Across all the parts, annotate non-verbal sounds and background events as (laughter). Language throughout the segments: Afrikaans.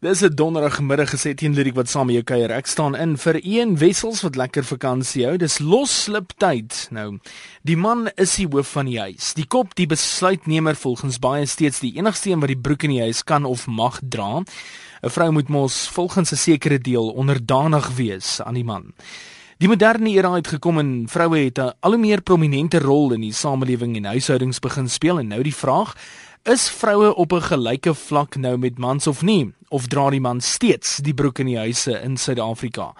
Dis 'n donderdagmiddag gesê teen Lirik wat saam met jou kuier. Ek staan in vir een wessels wat lekker vakansie hou. Dis losslip tyd. Nou, die man is die hoof van die huis. Die kop, die besluitnemer volgens baie steeds die enigste een wat die broek in die huis kan of mag dra. 'n Vrou moet mos volgens 'n sekere deel onderdanig wees aan die man. Die moderne era het gekom en vroue het 'n al hoe meer prominente rol in die samelewing en huishoudings begin speel en nou die vraag Is vroue op 'n gelyke vlak nou met mans of nie? Of dra die man steeds die broek in die huise in Suid-Afrika?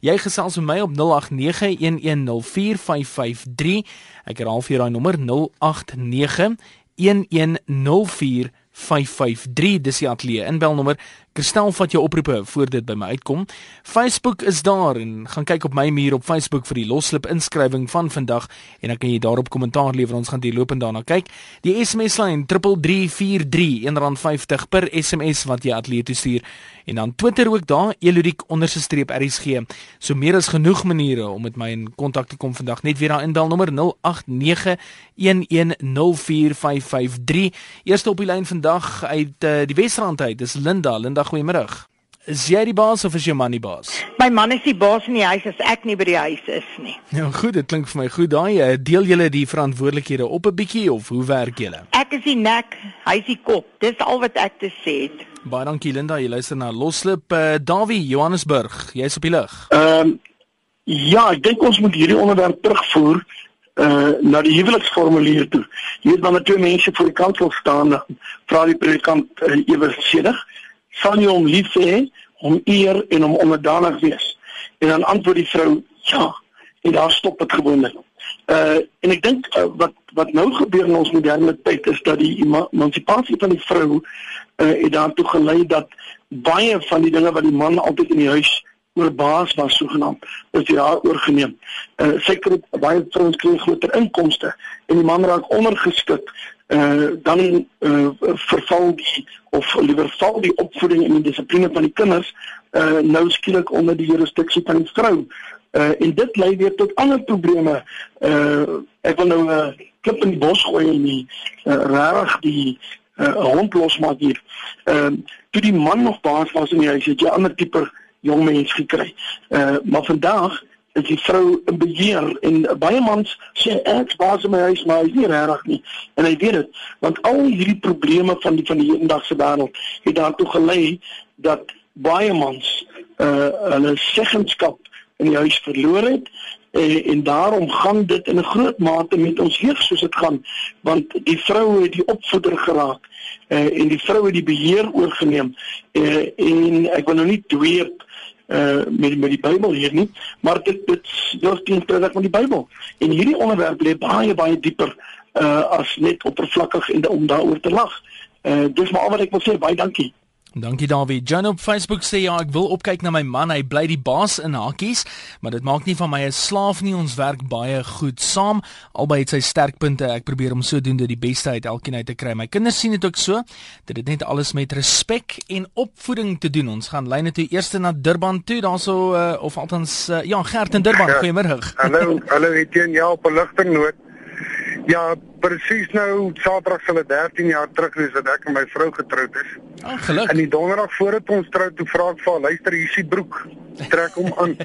Jy gesels met my op 0891104553. Ek herhaal vir jou daai nommer 0891104553. 553 dis die ateljee inbelnommer Kristel vat jou oproepe voor dit by my uitkom. Facebook is daar en gaan kyk op my muur op Facebook vir die loslip inskrywing van vandag en dan kan jy daarop kommentaar lewer. Ons gaan dit lopend daarna kyk. Die SMS lyn 3343 R1.50 per SMS wat jy ateljee toe stuur. En dan Twitter ook daar Elodiek onderse streep RSG so meer as genoeg maniere om met my in kontak te kom vandag. Net weer daai inbelnommer 0891104553 eerste op die lyn vandag uit uh, die Wesrand uit. Dis Linda. Linda, goeiemôre. Is jy die baas of is jou man die baas? My man is die baas in die huis as ek nie by die huis is nie. Ja, goed, dit klink vir my goed. Daai uh, deel julle die verantwoordelikhede op 'n bietjie of hoe werk julle? Ek is die nek, hy is die kop. Dis al wat ek te sê het. Baie dankie Linda. Jy luister na Loslip uh, Davie Johannesburg. Jy's op die lug. Ehm um, ja, ek dink ons moet hierdie onderwerp terugvoer uh na die huweliksformulier toe. Jy weet wanneer twee mense voor die kansel staan, vra die predikant uh, ewe sedig, sal jy hom lief hê, hom eer en hom onderdanig wees? En dan antwoord die vrou, ja. En daar stop dit gewoonlik. Uh en ek dink uh, wat wat nou gebeur in ons moderne tyd is dat die emansipasie van die vrou uh het daartoe gelei dat baie van die dinge wat die man altyd in die huis oorbaas was sogenaamd is die haar oorgeneem. Uh sy kry baie vrouens kry groter inkomste en die man raak ondergeskik. Uh dan uh verval die of liewer val die opvoeding en die dissipline van die kinders uh nou skielik onder die jurisdiksie van die vrou. Uh en dit lei weer tot ander probleme. Uh ek wil nou 'n uh, klip in die bos gooi en die uh, regtig die uh, hond losmaak hier. Ehm uh, toe die man nog baas was in die huis, het jy ander tipe jong mens gekry. Uh maar vandag is die vrou in beheer en baie mans sê ek baas in my huis maar is nie regtig nie. En hy weet dit want al hierdie probleme van die van die hedendaagse wêreld het daartoe gelei dat baie mans uh hulle seggenskap in die huis verloor het en, en daarom gaan dit in 'n groot mate met ons jeug soos dit gaan want die vrou het die opvoeder geraak uh, en die vrou het die beheer oorgeneem uh, en ek wil nou nie dweep uh met met die Bybel hier nie, maar dit dit is teenstrydig met die Bybel. En hierdie onderwerp lê baie baie dieper uh as net oppervlakkig en om daaroor te lag. Uh dis maar al wat ek wil sê. Baie dankie. Dankie Dawie. Jan op Facebook sê ja, ek wil opkyk na my man. Hy bly die baas in hakies, maar dit maak nie van my 'n slaaf nie. Ons werk baie goed saam. Albei het sy sterkpunte. Ek probeer om sodoende die beste uit elkeen uit te kry. My kinders sien dit ook so. Dit het net alles met respek en opvoeding te doen. Ons gaan lyne toe eers na Durban toe. Daarso uh, of althans uh, ja, Gert in Durban. Goeiemôre. Hallo, hallo Etienne. Ja, op 'n ligting noot. Ja, presies nou Saterdag sal dit 13 jaar terug wees dat ek en my vrou getroud is. Ag, oh, gelukkig. En die donderdag voordat ons trou, toe vra ek vir haar, luister, hier is die broek. Trek hom aan.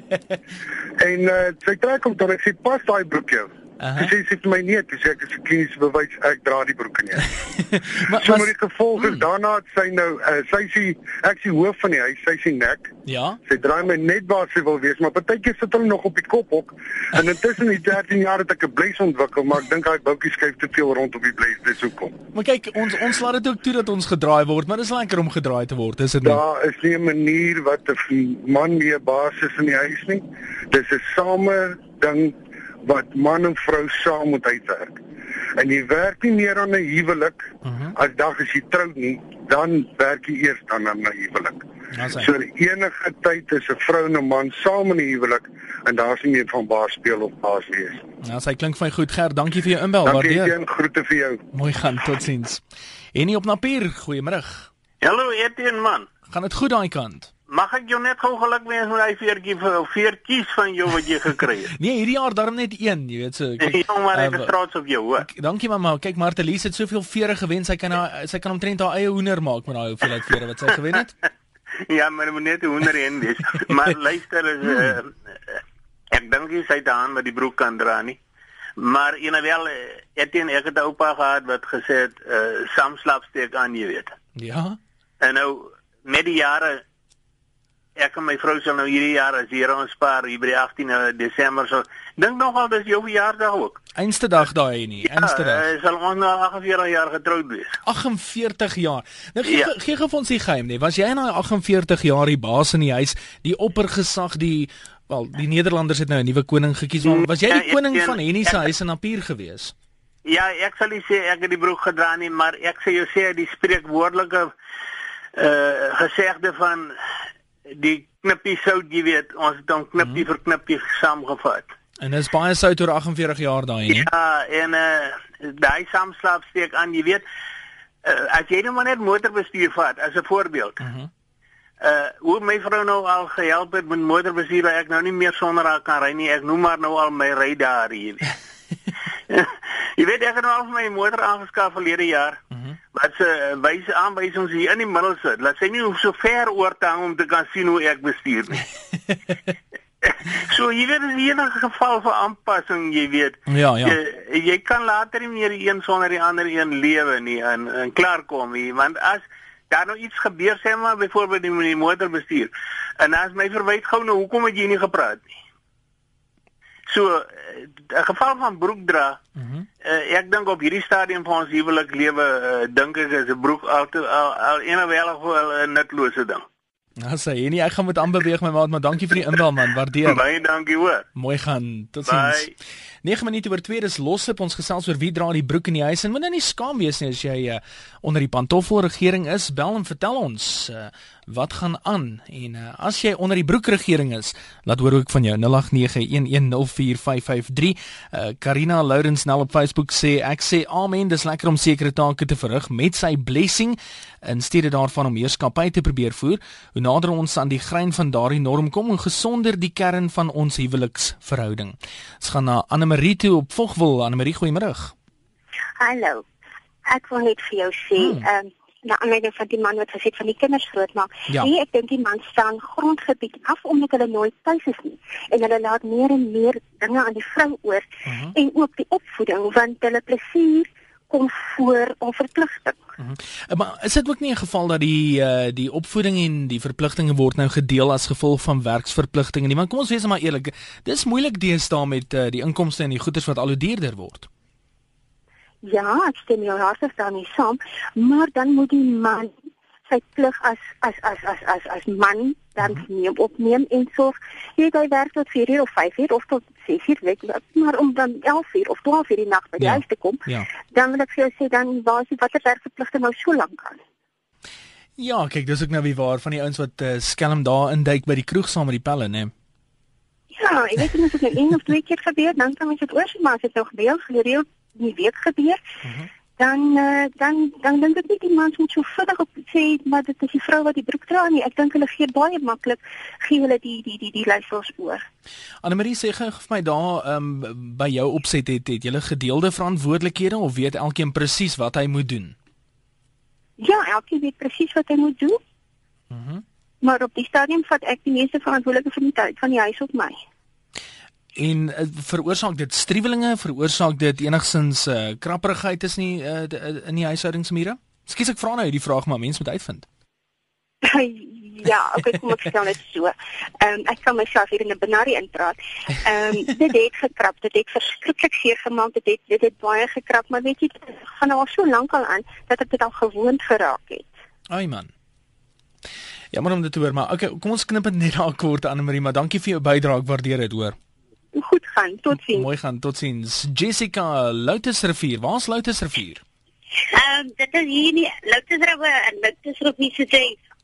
(laughs) en uh, sy trek hom toe ek sê, pas daai broek jou. Sy sê sy het my nie, sy sê ek is klinies bewys ek dra die broek nie. (laughs) maar so maar die gevolg is hmm. daarna het sy nou uh, sy sê ek sien hoof van die huis, sy sê nek. Ja. Sy draai my net waar sy wil wees, maar partykeer sit hulle nog op die kop ook. En intussen die 13 jaar het ek 'n bles ontwikkel, maar ek dink daai boutjie skuif te veel rond op die bles, dis hoekom. Maar kyk, ons ons laat dit ook toe dat ons gedraai word, maar dis lekker om gedraai te word, is dit nie? Daar is nie 'n manier wat 'n man nie 'n basis in die huis nie. Dis 'n same ding wat man en vrou saam moet uitwerk. En jy werk nie meer aan 'n huwelik uh mhm. -huh. as dag as jy trou nie, dan werk jy eers dan aan 'n huwelik. So enige tyd is 'n vrou en 'n man saam in 'n huwelik en daar's nie meer van baas speel of baas wees. Ja, sy klink vir my goed, Ger. Dankie vir jou inbel. Waardeer. Dankie en groete vir jou. Mooi gaan, totsiens. En nie op Napier, goeiemôre. Hallo, Etienne man. Gaan dit goed daai kant? Mag ek jou net gou geluk wens met daai veertjie vir veertjies van jou wat jy gekry het? (laughs) nee, hierdie jaar darm net een, jy weet so. Kyk, (laughs) ja, maar ek is uh, trots op jou, hoor. Dankie mamma. Kyk, Martelies het soveel vere gewen, sy kan haar sy kan omtrent haar eie hoender maak met daai hoeveelheid vere wat sy gewen het. (laughs) Ja, maar moet net 'n hoender in wees. Maar luister is uh, ek dink jy sê dan met die broek kan dra nie. Maar eenewel Etienne ek het 'n oupa gehad wat gesê het uh, sam slapsteek aan jy weet. Ja. En nou met die jare ek en my vrou sal nou hierdie jaar as hier ons spaar hier by die 18 Desember so dink nogal dis jou verjaardag ook. Einste dag daai nie, einste dag. Ja, sal ons nou 48 jaar getroud wees. 48 jaar. Nou gee Ja. ja. gee gee vir ons die geheim nie. Was jy in daai 48 jaar die baas in die huis, die oppergesag, die wel, die Nederlanders het nou 'n nuwe koning gekies, maar was jy Ja, die ek koning ken- van Henny se ek- huis in Napier gewees? Ja, ek sal nie sê ek het die broek gedra nie, maar ek sê jou sê die spreekwoordelike uh gesegde van die knippie sout, jy weet, ons het hom knippie vir knippie saamgevat. En dis baie sout oor 48 jaar daai nie. Ja, en uh daai saamslaapsteek aan, jy weet, uh, as jy nou maar net motorbestuur vat as 'n voorbeeld. Uh hoe my vrou nou al gehelp het met motorbestuur, waar ek nou nie meer sonder haar kan ry nie. Ek noem maar nou al my rydare hier. (laughs) jy weet ek het nou al vir my motor aangeskaf verlede jaar. Mhm. Wat se uh, wyse aanwysings hier in die middel sit. Laat sy nie hoef so ver oor te hang om te kan sien hoe ek bestuur nie. (laughs) so jy weet in enige geval van aanpassing, jy weet. Ja, ja. Jy, jy kan later nie meer die een sonder die ander een lewe nie en en klaarkom nie, want as daar nou iets gebeur sê maar byvoorbeeld met die motorbestuur en as my verwyd gou nou hoekom het jy nie gepraat nie. So eh, 'n geval van broek dra. Mhm. Uh, ek dink op hierdie stadium van ons huwelik lewe uh, dink ek is 'n broek al te- al, al enewelig wel 'n nutlose ding. Nou sê Henny, ek gaan met aanbeweeg my maat, maar dankie vir die inbel man, waardeer. Baie dankie hoor. Mooi gaan. Totsiens. Bye. 9 minute oor 2 dis loship ons gesels oor wie dra die broek in die huis en moet nou nie skaam wees nie as jy uh, onder die pantoffel regering is bel en vertel ons uh, wat gaan aan? En uh, as jy onder die broek regering is laat hoor ook van jou 0891104553 uh, Karina Lourens nel op Facebook sê ek sê amen dis lekker om sekere take te verrig met sy blessing in steede daarvan om heerskappy te probeer voer. Hoe nader ons aan die grein van daardie norm kom hoe gesonder die kern van ons huweliksverhouding. Ons gaan na Anne Marie toe op Vogwel. Anne Marie goeiemôre Hallo. Ek wil net vir jou sê, Hmm. ehm um, na aanleiding van die man wat gesê het van die kinders grootmaak. Ja. Nee, ek dink die man staan grondgebied af omdat hulle nooit tuis is nie. En hulle laat meer en meer dinge aan die vrou oor Mhm. en ook die opvoeding want hulle plesier kom voor om verpligting. Uh, Maar is dit ook nie 'n geval dat die uh, die opvoeding en die verpligtinge word nou gedeel as gevolg van werksverpligtinge nie? Want kom ons wees maar eerlik, dis moeilik deesdae met uh, die inkomste en die goederes wat al hoe duurder word. Ja, ek stem jou hartlik daarmee saam, maar dan moet die man sy plig as as as as as as man dan neem opneem en sorg jy jy werk tot 4 uur of 5 uur of tot 6 uur weet jy, maar om dan 11 uur of 12 uur die nag by die Ja. huis te kom, Ja. dan wil ek vir jou sê dan waar is die watter werkverpligting nou so lank aan? Ja, kyk, dis ook nou wie waar van die ouens wat uh, skelm daar induik by die kroeg saam met die pelle, né? Ja, ek weet nie of dit nou een of twee keer gebeur, dan kan ons dit oor maar as dit nou gebeur gereeld nie week gebeur. Dan uh, dan dan dink ek nie die mans moet so vinnig op sê maar dit is die vrou wat die broek dra nie. Ek dink hulle gee baie maklik gee hulle die die die die leiersels oor. Anne Marie sê gou vir my daar um, by jou opset het het jy gedeelde verantwoordelikhede of weet elkeen presies wat hy moet doen? Ja, elkeen weet presies wat hy moet doen. Mhm. Maar op die stadium vat ek die meeste verantwoordelikheid van die tyd van die huis op my. En uh, veroorsaak dit striwelinge, veroorsaak dit enigsins uh, krapperigheid is nie uh, in die huishoudingsmure? Skus ek vra nou hierdie vraag maar mense moet uitvind. (laughs) ja, okay, kom ek stel dit so. Ehm um, ek kan myself hier in 'n benarie inpraat. Ehm um, (laughs) dit het gekrap, dit het verskriklik seer gemaak, dit het dit het baie gekrap, maar weet jy, dit gaan nou al so lank al aan dat ek dit al gewoond geraak het. Ai man. Ja, maar om dit te hoor, maar okay, kom ons knip dit net daar kort Anne Marie, maar dankie vir jou bydrae, ek waardeer dit, hoor. Gaan, totsiens. Mooi gaan, totsiens. Jessica Loutersrivier, waar's Loutersrivier? Ehm dit is hier nie Loutersrivier en Loutersrivier se sê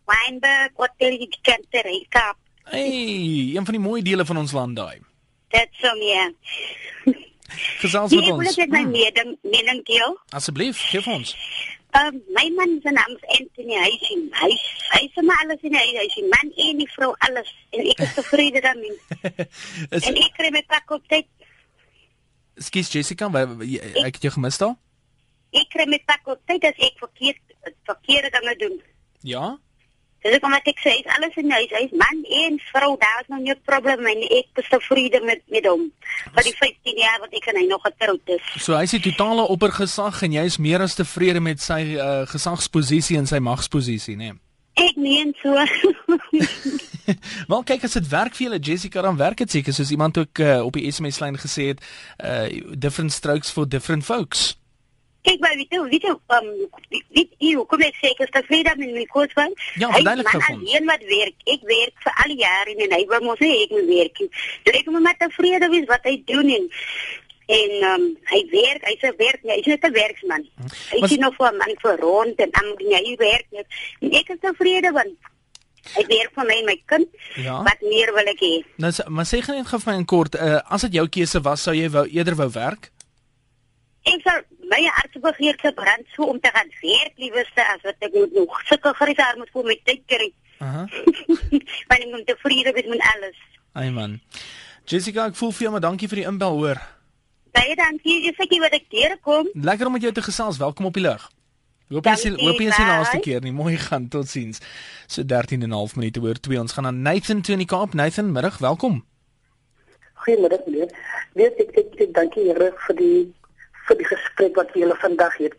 Wynberg wat jy die kante ry Kaap. Hey, een van die mooi dele van ons land daai. Dit so ja. Gesels Nee, met ek wil ons. net my Hmm, mening mening deel. Asseblief, gee vir ons. Ehm my man se naam is Anthony sien hy hy sê maar alles in hy hy sien man en die vrou alles en ek is tevrede daarmee. (laughs) Is En ek kry my pak op tyd. Skus Jessica, wa- jy- ek het jou gemis daar? Ek kry my pak op tyd as ek verkeerd verkeerde dinge doen. Ja? Dis ek omdat ek sê is alles in huis, hy's man en vrou, daar is nog nie 'n probleem en ek is tevrede met met hom. Vir die 15 jaar wat ek en hy nog getroud is. So hy is die totale oppergesag en jy is meer as tevrede met sy uh, gesagsposisie en sy magsposisie, né? Nee? Ek meen so. (laughs) Wel kyk as dit werk vir julle Jessica dan werk dit seker soos iemand ook uh, op die SMS lyn gesê het, uh different strokes for different folks. Kijk maar, weet je, weet je, um, weet je, kom ik zeker, is tevreden met mijn coach van? Ja, Hij duidelijk man gevonden. alleen wat werk. Ik werk voor alle jaren en hij wil ons niet, ik moet werken. Dus ik moet maar tevreden zijn wat hij doet. En, en um, hij werkt, hij is een werk, hij is niet een werksman. Hij Maar- is nog voor een man voor rond en dan moet hij werkt niet. En ik is tevreden, want hij werkt voor mij en mijn kind. Ja. Wat meer wil ik hê? Nou maar sê gou net gou vir my in kort, uh, as dit jou keuse was, sou jy wou eerder wou werk? Ik zou mijn hartbegeerte brand zo om te gaan werk, liefste, als wat ik moet nog. Zulke grisaar (laughs) moet voor mijn tijd krijgen. Aha. Want ik moet tevreden zijn met alles. Ai man. Jessica, ek voel vir jou maar dankie vir die inbel hoor. Baie dankie, jy sê jy wat ek terekom. Lekker om met jou te gesels. Welkom op die lug. Hoop jy sien Dankie, hoop jy sien laaste keer nie. Mooi gaan. Totsiens. So 13 en 'n half minute oor 2. Ons gaan na Nathan toe in die Kaap. Nathan, middag. Welkom. Goeiemiddag meneer. Weet ek ek, ek dank die Here vir die vir die gesprek wat julle vandag het.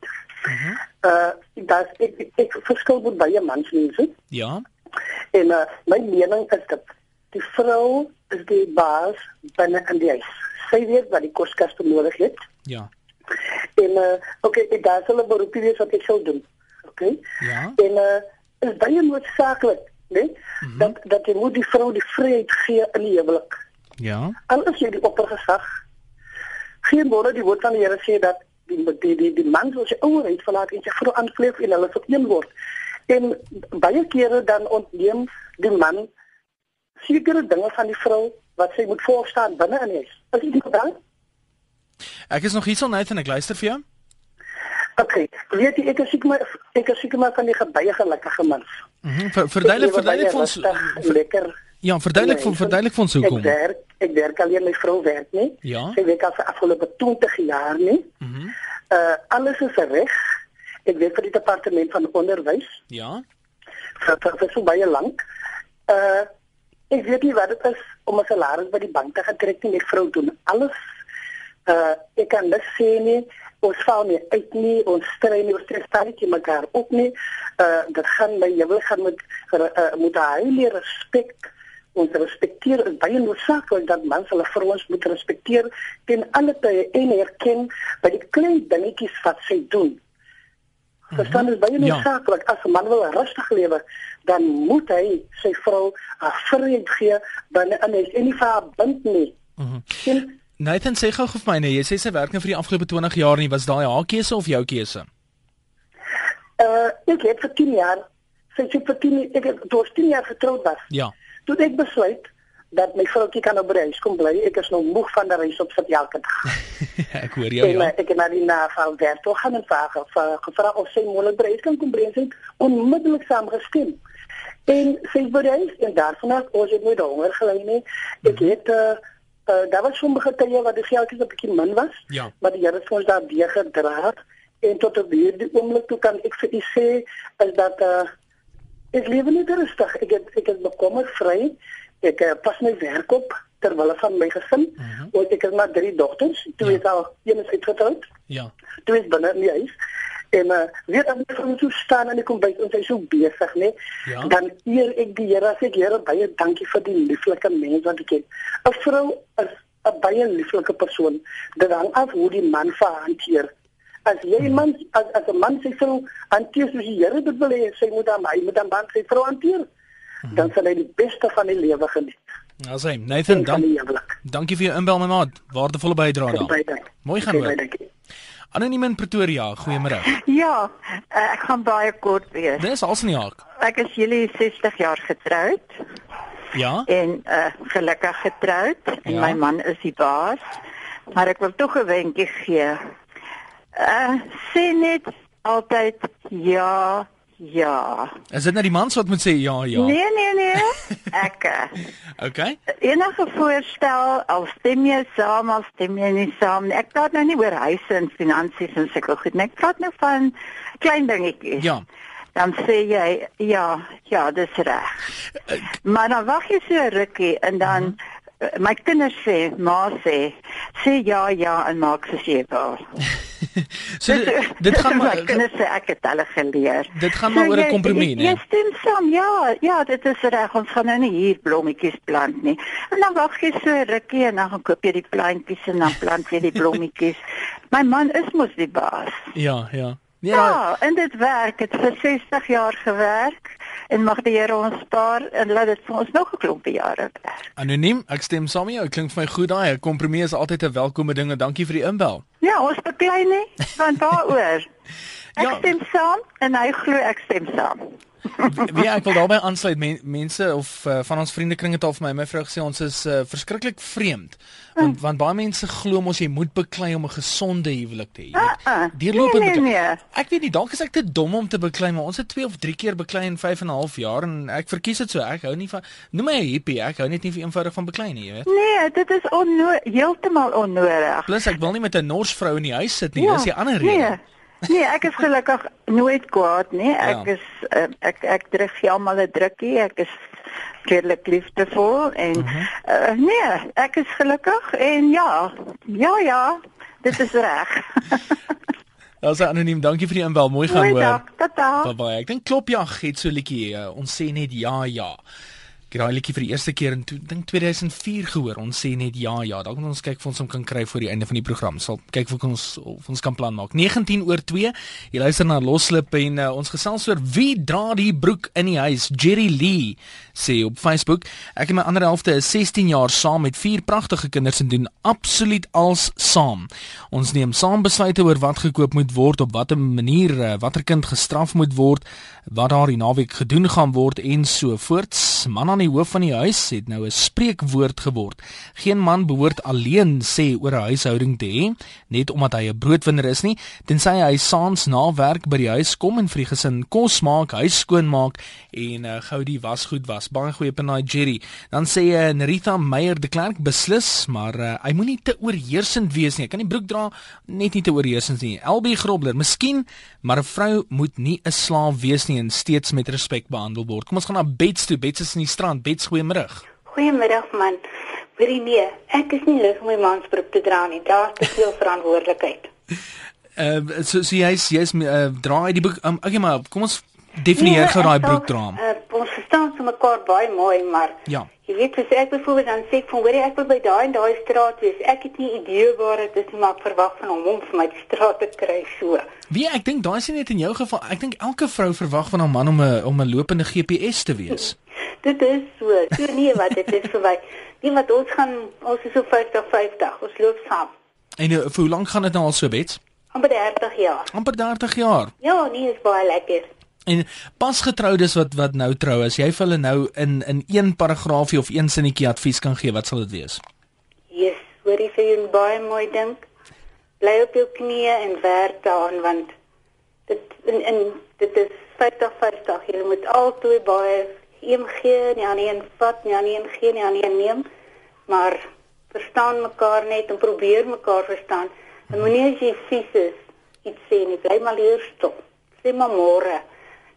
Uh dat ek ek, ek verskil met baie mansmense Ja. en uh, my mening is dat die vrou is die baas binne in die huis. Sy weet wat die koskas nodig het Ja. en uh okay, ek daar sal 'n beroep wees wat ek sou doen. Okay? Ja. En uh is baie noodsaaklik, né? Mm -hmm. Dat dat jy moet die vrou die vryheid gee in die huwelik. Ja. al is jy die oppergesag geen woorde die woord van die Here sê dat die die die, die man soos sy ouerheid verlaat en sy vrou aankleef en hulle vereen word en baie kere dan ontneem die man sekere dinge van die vrou wat sy moet voorstaan binne in huis is dit nie dan Ek is nog hier so Nathan, ek luister vir jou. okay weet jy ek is seker maar ek is seker maar van die baie gelukkige mans Mhm. Verduidelik Ek lewe verduidelik baie vir ons lekker Ja, verduidelik vir Nee, verduidelik vir ons hoekom. Ek werk, ek werk alleen my vrou werk nie. Ja. Sy werk al vir afgelope 20 jaar nie. Mhm. Uh alles is reg. Ek werk vir die departement van onderwys Ja. vir, vir, vir so baie lank. Uh ek weet nie wat dit is om 'n salaris by die bank te gaan trek nie. My vrou doen alles. Uh ek kan net sê nie ons val nie uit nie ons stry nie ons staan nie teen mekaar op nie. Uh dit gaan my huwelik gaan met uh, moet hy respek ons respekteer is baie noodsaaklik dat mans hulle vrouens moet respekteer ten alle tye en erken by die klein dingetjies wat sy doen. Verstaan is baie Ja. noodsaaklik as 'n man wil rustig lewe, dan moet hy sy vrou 'n vryheid gee binne in huis en nie vir haar bind nie. Mhm. En Nathan sê gou vir my nee, jy sê sy werk nou vir die afgelope 20 jaar nie, was daai haar keuse of jou keuse? uh ek het vir 10 jaar sy sê vir 10 ek het ons 10 jaar getroud was. Ja. Toe ek besluit dat my vroukie kan op by huis kom bly. Ek is nou moeg van die reis op sit elke dag. (laughs) ek hoor jou en ja. uh, ek het na die naval werk toe gaan en vraag of uh, gevra of sy moontlik by huis kan kom bly. Sy het onmiddellik saamgestem. En sy is by die huis en daarvan af ons het nooit honger gely nie. Ek het uh, uh, daar was sommige tye wat die geldjies 'n bietjie min was. Ja. Maar die Here het vir ons daar weer gedra en tot op hierdie oomblik toe kan ek vir u sê is dat uh, ek lewe net rustig. Ek het ek is bekommerd vry. Ek uh, pas my werk op ter wille van my gesin. Uh -huh. Want ek het maar drie dogters. Twee Ja. is al een is uitgetroud. Ja. Twee is binne in die huis. En uh, weet as ek van so staan en ek kom by ons hy so besig, né? Ja. Dan eer ek die Here, sê ek Here baie dankie vir die lieflike mens wat ek het. 'n Vrou is 'n baie lieflike persoon. Dit hang af hoe die man vir haar hanteer. As jy man as as 'n man sy vrou hanteer soos die Here dit wil hê, sy moet dan hy moet dan man sy vrou hanteer. Dan sal hy die beste van die lewe geniet. As hy Nathan, En van dan, die huwelik. dankie vir jou inbel my maat. Waardevolle bydrae daar. Mooi gaan hoor. Anoniem in Pretoria, goeiemôre. Ja, uh, ek gaan baie kort wees. Dis als in die haak. Ek is julle 60 jaar getroud Ja. en uh gelukkig getroud en Ja. my man is die baas. Maar ek wil tog 'n wenkie gee. Uh sê net altyd ja, ja. Is dit nou die mans wat moet sê ja, ja? Nee, nee, nee. (laughs) Ek uh, Okay. enige voorstel al stem jy saam al stem jy nie saam nie. Ek praat nou nie oor huise en finansies en sulke goed nie. Ek praat nou van klein dingetjies. Ja. dan sê jy ja, ja, dis reg. Maar dan wag jy so rukkie en dan uh -huh. My kinders sê, ma sê, sê ja, ja en maak soos jy wil. so dit, (laughs) dit gaan maar my kinders sê ek het hulle geleer. Dit gaan maar so, oor 'n kompromie, nee. Jy stem saam. Ja, ja, dit is reg. Ons gaan nou nie hier blommetjies plant nie. En dan wag jy so rukkie en dan gaan koop jy die plantjies en dan plant jy die blommetjies. (laughs) my man is mos die baas. Ja, ja. Ja, ja, en dit werk. Dit vir 60 jaar gewerk en mag die Here ons spaar en laat dit vir ons nog 'n klompie jare werk. Anoniem, ek stem saam met jou. Klink vir my goed daai. 'n Kompromie is altyd 'n welkome ding. Dankie vir die inbel. Ja, ons beklei nie want daaroor. (laughs) Ek ja. stem saam en hy glo ek stem saam. (laughs) Wie ek wil daarbey aansluit men, mense of uh, van ons vriendekring het al vir my my vrou gesê ons is uh, verskriklik vreemd want mm. want baie mense glo mos jy moet beklei om 'n gesonde huwelik te hê. Uh, uh, Deurloop nee, nee, nee. Ek weet nie dalk is ek te dom om te beklei maar ons het 2 of 3 keer beklei in 5 en 'n half jaar en ek verkies dit so ek hou nie van noem my 'n hippie ek hou net nie eenvoudig van beklei nie jy weet. Nee, dit is onnodig heeltemal onnodig. Plus ek wil nie met 'n nors vrou in die huis sit nie, ja, dis die ander rede. Nee. Nee, ek is gelukkig nooit kwaad nie. Ek ja. is uh, ek ek druk almal 'n drukkie. Ek is redelik liefdevol en uh -huh. uh, nee, ek is gelukkig en ja. Ja ja, dit is reg. (laughs) Ons anoniem, dankie vir die inbel. Mooi gaan hoor. Tata. Bye bye. Ek dink klopjag het so 'n liedjie. Uh, ons sê net ja ja. Ek het daai liedjie vir die eerste keer in dink 2004 gehoor. Ons sê net ja, ja. Dalk moet ons kyk of ons hom kan kry voor die einde van die program. Sal kyk of ons of ons kan plan maak. 19 oor 2. Jy luister na Loslip en uh, ons gesels oor wie dra die broek in die huis. Jerry Lee sê op Facebook, ek en my ander helfte is 16 jaar saam met vier pragtige kinders en doen absoluut als saam. Ons neem saam besluite oor wat gekoop moet word, op watter manier uh, watter kind gestraf moet word, wat daar die naweek gedoen gaan word en so voorts. Man die hoof van die huis het nou 'n spreekwoord geword. Geen man behoort alleen sê oor 'n huishouding te hê, net omdat hy 'n broodwinner is nie, tensy hy saans na werk by die huis kom en vir die gesin kos maak, huis skoon maak en uh, gou die wasgoed was. Baie goeie punt daai Jerry. Dan sê uh, Nerita Meyer de Klerk beslis, maar uh, hy moenie te oorheersend wees nie. Hy kan die broek dra net nie te oorheersend nie. LB Grobler, miskien, maar 'n vrou moet nie 'n slaaf wees nie en steeds met respek behandel word. Kom ons gaan na Bets toe. Bets is in die strand vanaand. Bets, goeiemôre. Goeiemôre man. Hoorie nee, ek is nie lus om my man se broek te dra nie. Daar's te veel (laughs) verantwoordelikheid. Ehm uh, so so jy's jy's uh, dra hy die broek. Um, okay maar kom ons definieer nee, gou daai broek dra. Uh, ons verstaan se mekaar baie mooi, maar Ja. Jy weet as ek byvoorbeeld dan sê van hoorie ek wil by daai en daai straat wees. Ek het nie idee waar dit is nie, maar ek verwag van hom om vir my die straat te kry so. Wie ek dink daai is net in jou geval. Ek dink elke vrou verwag van haar man om 'n om 'n lopende GPS te wees. (laughs) dit is so. So nee wat dit is vir my. Nie wat ons gaan ons is so 50 50. Ons loop saam. En uh, vir hoe lank gaan dit nou al so bets? Amper 30 jaar. Amper 30 jaar. Ja, nee, is baie lekker. En pas getroudes wat wat nou trou as jy vir hulle nou in in een paragraafie of een sinnetjie advies kan gee, wat sal dit wees? Yes, hoorie vir jou baie mooi dink. Bly op jou knieë en werk daaraan want dit in in dit is 50 50. Jy moet altyd baie een gee, nie aan een vat, nie aan een gee, nie aan een neem, maar verstaan mekaar net en probeer mekaar verstaan. En moenie as jy vies is iets sê nie, bly maar leer stil. Sê maar môre.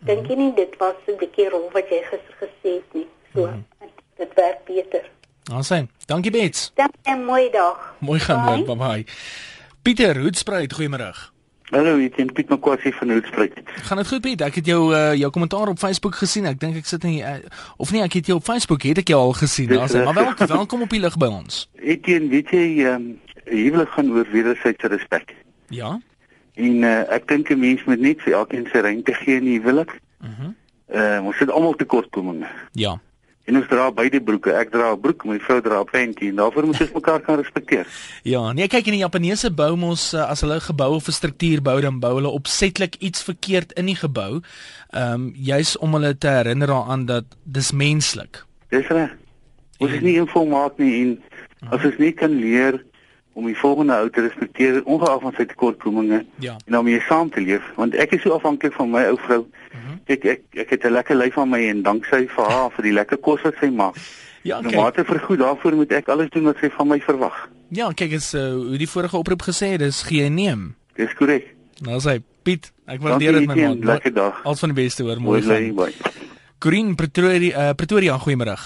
Dink jy nie dit was 'n bietjie rof wat jy gister gesê het nie? So, mm -hmm. dit werk beter. Awesome. Dankie Bets. Dankie mooi dag. Mooi gaan, bye bye. Pieter Hoedspruit, goeiemôre. Hallo, ek is Piet Makwasi van Hoedspruit. Gaan dit goed Piet? Ek het jou uh, jou kommentaar op Facebook gesien. Ek dink ek sit in uh, of nee, ek het jou op Facebook het ek jou al gesien. Dis, maar welkom, (laughs) welkom op die lig by ons. Etienne, weet jy, ehm um, huwelik gaan oor wederwysige respek. Ja. En uh, ek dink 'n mens moet net vir elkeen sy ruimte gee in die huwelik. Mhm. Uh uh, ons het almal tekortkominge. Ja. En ons dra beide broeke. Ek dra 'n broek, my vrou dra 'n panty en daarvoor moet ons (laughs) mekaar kan respekteer. Ja, nee, kyk in die Japaneese bou mos uh, as hulle 'n gebou of 'n struktuur bou, dan bou hulle opsetlik iets verkeerd in die gebou. Ehm um, juis om hulle te herinner daaraan dat dis menslik. Dis reg. Ons is nie informaat nie en as ons nie kan leer om die volgende ou te respekteer ongeag van sy tekortkominge ja. en om mee saam te leef want ek is so afhanklik van my ou vrou. Mm -hmm. ek, ek ek het 'n lekker lyf aan my en danksy vir haar vir die lekker kos wat sy maak. Ja, kyk. Maar te vergoed daarvoor moet ek alles doen wat sy van my verwag. Ja, kyk as uh, hoe die vorige oproep gesê dis gee en neem. Dis korrek. Nou sê Piet, ek waardeer dit my man. Lekker dag. Al van die beste hoor, mooi. Corinne Pretoria uh, Pretoria, goeiemôre.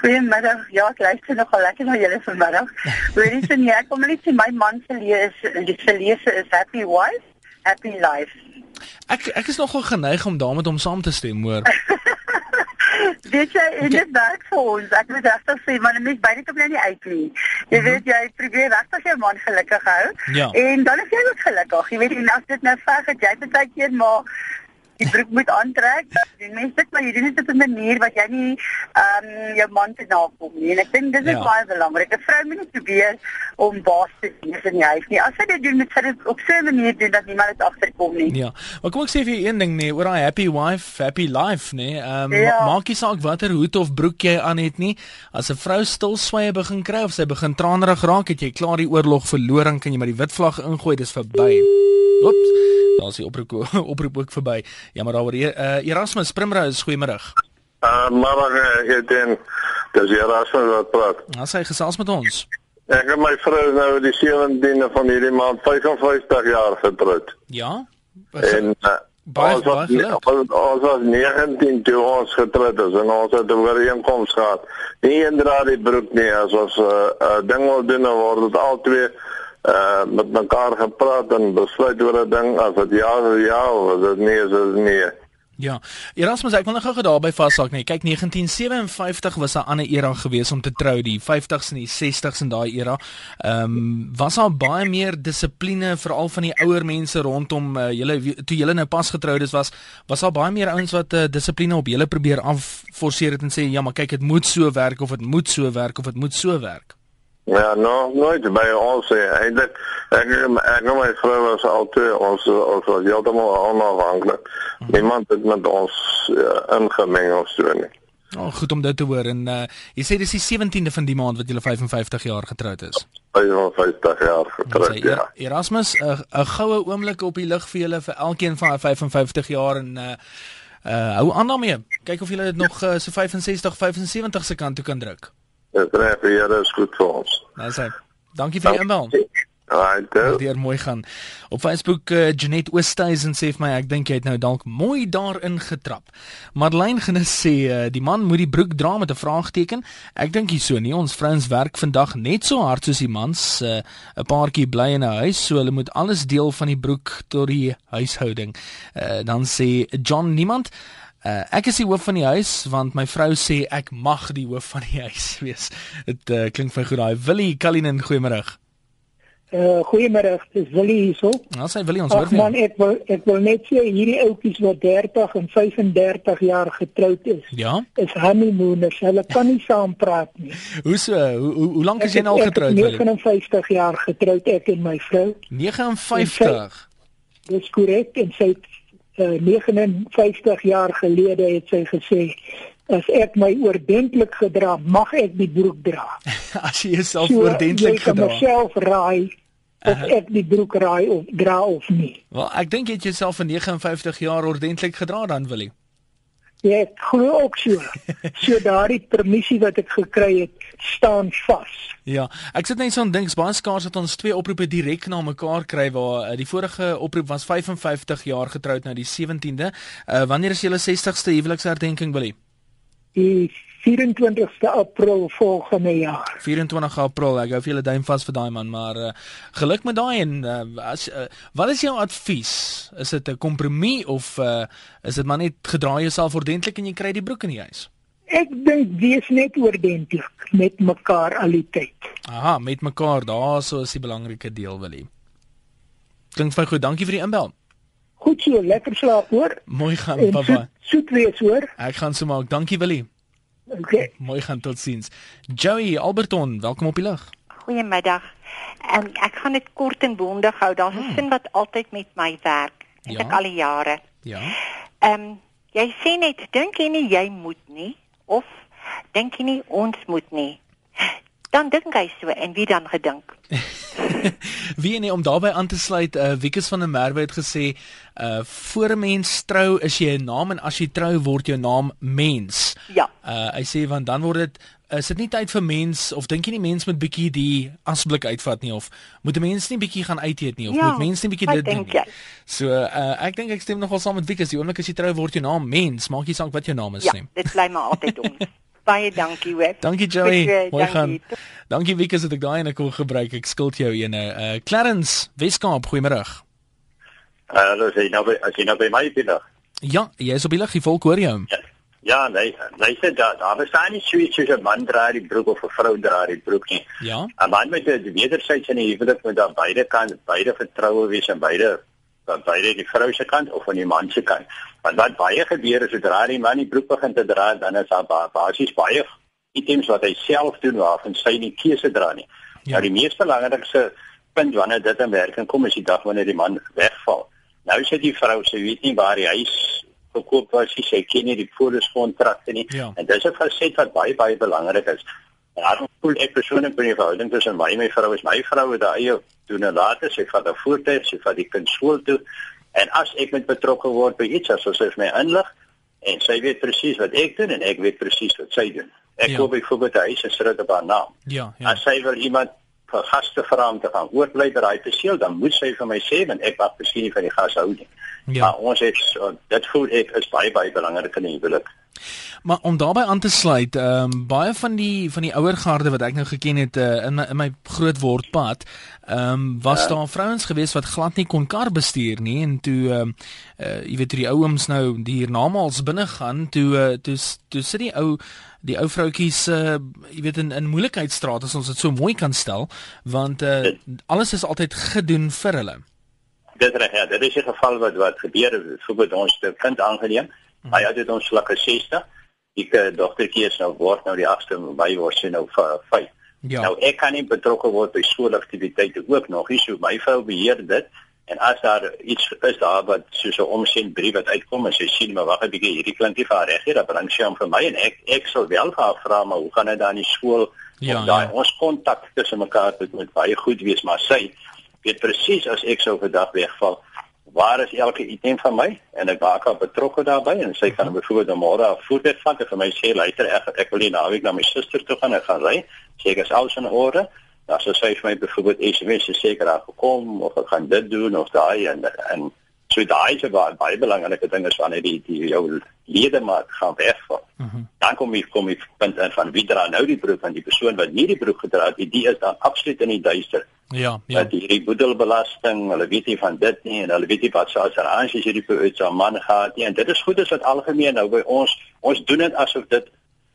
Goeiemiddag. Ja, ek luister nogal lekker na julle vanmiddag. Hoorie sien jy, ek kom net sien my man se lees, die se lees is Happy Wife, Happy Life. Ek ek is nogal geneig om daarmee om saam te stem, hoor. (laughs) Weet jy, en dit werk vir ons. Ek moet regtig sê, maar mens baie kom nou nie uit nie. Jy weet jy probeer regtig jou man gelukkig hou. Ja. En dan is jy ook gelukkig. Jy weet en as dit nou ver gaan, jy baie keer maar die broek moet aantrek. Die mense dit maar jy doen dit op 'n manier wat jy nie ehm um, jou man te nakom nie. En ek dink dis ja. baie belangrik. 'n Vrou moet nie probeer om baas te wees in die huis nie. As sy dit doen, moet sy dit op so 'n manier doen dat niemand dit agterkom nie. Ja. Maar kom ek sê vir jou een ding nee, oor daai happy wife, happy life, nee. Ehm um, ja. maak nie saak watter hoed of broek jy aan het nie. As 'n vrou stil sweye begin kry of sy begin tranerig raak, het jy klaar die oorlog verloor en kan jy maar die wit vlag ingooi, dis verby. Oeps. Daar's die oproep (laughs) oproep ook verby. Ja, maar daaroor uh, Erasmus Primrose, goeiemôre. Uh, maar ek dink dis Erasmus wat praat. Ons hy gesels met ons. Ek en my vrou nou die 17de van hierdie maand 55 jaar getroud. Ja. En uh, baie baie ons was 19 toe ons getroud is en ons het 'n ooreenkoms gehad. Nie indra die broek nie, as ons 'n uh, uh, ding wil doen, word dit al twee uh met mekaar gepraat en besluit oor 'n ding as dit ja is ja of as dit nee is is nee. Ja. Erasmus ek wil nog gou daarby vashak nee. Kyk 1957 was 'n ander era gewees om te trou, die 50s en die 60s in daai era. Ehm um, was daar baie meer dissipline veral van die ouer mense rondom uh, julle toe julle nou pas getroud is was was daar baie meer ouens wat uh, dissipline op julle probeer afforceer het en sê ja, maar kyk dit moet so werk of dit moet so werk of dit moet so werk. Ja, no, nooit by ons eintlik. Ek ek nou my vrou was altyd ons ons was heeltemal onafhanklik. Hmm. Niemand het met ons uh, ingemeng of so nie. Oh, goed om dit te hoor en uh, jy sê dis die 17de van die maand wat jy 55 jaar getroud is. 55 jaar getroud, ja. Erasmus, 'n goue oomblik op die lig vir julle vir elkeen van 55 jaar en uh, uh hou aan daarmee. Kyk of julle dit nog uh, so 65 75 se kant toe kan druk. Dit reg vir julle is goed vir ons. Nou sê. Dankie vir die inbel. Right. Dit mooi gaan. Op Facebook uh, Janet Oosthuizen sê vir my ek dink jy het nou dalk mooi daarin getrap. Madeleine genis sê uh, die man moet die broek dra met 'n vraagteken. Ek dink hy so nie. Ons vrouens werk vandag net so hard soos die mans. Eh, 'n uh, Paartjie bly in 'n huis, so hulle moet alles deel van die broek tot die huishouding. Uh, dan sê John niemand Uh, ek is die hoof van die huis want my vrou sê ek mag die hoof van die huis (laughs) wees. Dit uh, klink vir goed daai. Willie Kalinin, goeiemôre. Uh goeiemôre, dis Willie hierso. Nou sê Willie ons hoor vir. Man, ek wil ek wil net sê hierdie ouetjies wat 30 en 35 jaar getroud is. Ja. Is honeymooners. Hulle kan nie saam praat nie. hoe so? Hoe hoe, hoe lank is jy nou al getroud? Ek is 59 jaar getroud ek en my vrou. 59. Dis korrek en sy uh, eh, 59 jaar gelede het sy gesê as ek my oordentlik gedra, mag ek die broek dra. (laughs) as jy jouself so, oordentlik gedra. Ek myself raai of ek die broek raai of dra of nie. Wel, ek dink jy het jouself vir 59 jaar oordentlik gedra dan wil jy. Ja, ek glo ook so. (laughs) So daardie permissie wat ek gekry het, staan vas. Ja, ek sit net so en dink baie skaars dat ons twee oproepe direk na mekaar kry waar uh, die vorige oproep was 55 jaar getroud nou die 17de. Uh, wanneer is julle 60ste huweliksherdenking wil jy? Die 24ste April volgende jaar. 24 April. Ek hou vir julle duim vas vir daai man, maar uh, geluk met daai en uh, as uh, wat is jou advies? Is dit 'n kompromie of uh, is dit maar net gedra jouself ordentlik en jy kry die broek in die huis? Ek dink wees net ordentlik met mekaar al die tyd. Aha, met mekaar, daarso is die belangrike deel wil jy. Klink vir goed. Dankie vir die inbel. Goed so, lekker slaap hoor. Mooi gaan, papa. Soet, soet wees hoor. Ek gaan so maak. Dankie Willie. Okay. Mooi gaan totsiens. Joey Alberton, welkom op die lig. Goeiemiddag. Um, ek gaan dit kort en bondig hou. Daar's 'n hmm. sin wat altyd met my werk. Ek ja. al die jare. Ja. Ehm um, jy sê net dink jy nie jy moet nie of dink jy nie ons moet nie? Dan dink hy so en wie dan gedink? (laughs) Wie nee om daarbey aan te sluit, uh, Wikus van der Merwe het gesê, uh voor 'n mens trou is jy 'n naam en as jy trou word jou naam mens. Ja. Uh hy sê want dan word dit is dit nie tyd vir mens of dink jy nie mens moet bietjie die asblik uitvat nie of moet 'n mens nie bietjie gaan uit eet nie of ja, moet mens nie bietjie dit doen nie. So uh ek dink ek stem nogal saam met Wikus, die oomblik as jy trou word jou naam mens, maak nie saak wat jou naam is ja, nie. Ja, dit bly maar (laughs) altyd ons. Baie dankie hoor. Dankie Joey. Mooi gaan. Dankie Wieke dat ek daai en ek kon gebruik. Ek skuld jou eene. Uh Clarence Weskaap, goeiemôre. Uh, hallo, uh, jy nou by as jy nou by my binne. Ja, jy is op die lig, volk hoor jou. Ja. Ja, nee, nee, sê daar daar bestaan nie so iets soos 'n man dra die broek of 'n vrou dra die broek nie. Ja. 'n Man met die wederwysige in die huwelik moet daar beide kan beide vertroue wees en beide van beide die vrou se kant of van die man se kant. Want wat baie gebeur is sodra die man die broek begin te dra, dan is daar basies baie items wat hy self doen waarvan sy nie keuse dra nie. Ja, nou, die mees belangrikste punt wanneer dit in werking kom is die dag wanneer die man wegval. Nou sê die vrou sy weet nie waar die huis gekoop was, sy ken nie die pooliskontrakte nie. Ja. En dis 'n faset wat baie baie belangrik is. Daarom voel ek persoonlik by die verhouding tussen my en my vrou is my vrou het daai doen en later sy vat 'n voertuig, sy vat die kind skool toe en as ek met betrokke word by iets as sy my inlig en sy weet presies wat ek doen en ek weet presies wat sy doen. Ek ja. koop byvoorbeeld 'n huis en sit dit op haar naam. Ja, ja. As sy wil iemand vir gaste vra om te gaan oorbly by daai perseel, dan moet sy vir my sê want ek mag miskien nie van die gas hou nie. Ja. Maar ons het dit voel ek is baie baie belangrik in die huwelik. Maar om daarbey aan te sluit, ehm um, baie van die van die ouer garde wat ek nou geken het uh, in my in my groot word pad, ehm um, was ja. daar vrouens gewees wat glad nie kon kar bestuur nie en toe ehm um, uh, jy weet die ou ooms nou die hiernamaals binne gaan, toe uh, toe toe sit die ou die ou vroutjies uh, jy weet in in moeilikheidstraat as ons dit so mooi kan stel, want uh, alles is altyd gedoen vir hulle. Dit reg ja, dit is 'n geval wat wat gebeur het vir ons te kind aangeneem. Hmm. Hy het dit ons vlakke 60. Die uh, dogtertjie is nou word nou die 8ste Mei word sy nou 5. Ja. Nou ek kan nie betrokke word by skoolaktiwiteite ook nog nie. So my vrou beheer dit en as daar iets is daar wat soos 'n omsien brief wat uitkom en sy sien maar wag 'n bietjie hierdie klink nie vir reg nie, dan bring sy hom vir my en ek ek sal wel vir haar vra maar hoe gaan dit dan in skool? Ja, daai ja. ons kontak tussen mekaar moet baie goed wees, maar sy weet presies as ek sou vandag wegval waar is elke item van my? En ek maak haar betrokke daarbey en sy kan byvoorbeeld môre af voetbal vat en vir my sê luister ek ek wil nie naweek na my suster toe gaan ek gaan ry. Sê ek is alles in orde? Dan sê sy vir my byvoorbeeld SMS seker daar gekom of ek gaan dit doen of daai en en so daai is baie baie belangrike ding is wanneer die die jou lede maar gaan wegval. Mm -hmm. Dan kom jy kom jy punt in van wie dra nou die broek van die persoon wat nie die broek gedra het, die is dan absoluut in die duister. Ja, ja. Dat hierdie boedelbelasting, hulle weet nie van dit nie en hulle weet nie wat sou as as jy hierdie uit so 'n man gehad nie en dit is goed as wat algemeen nou by ons ons doen dit asof dit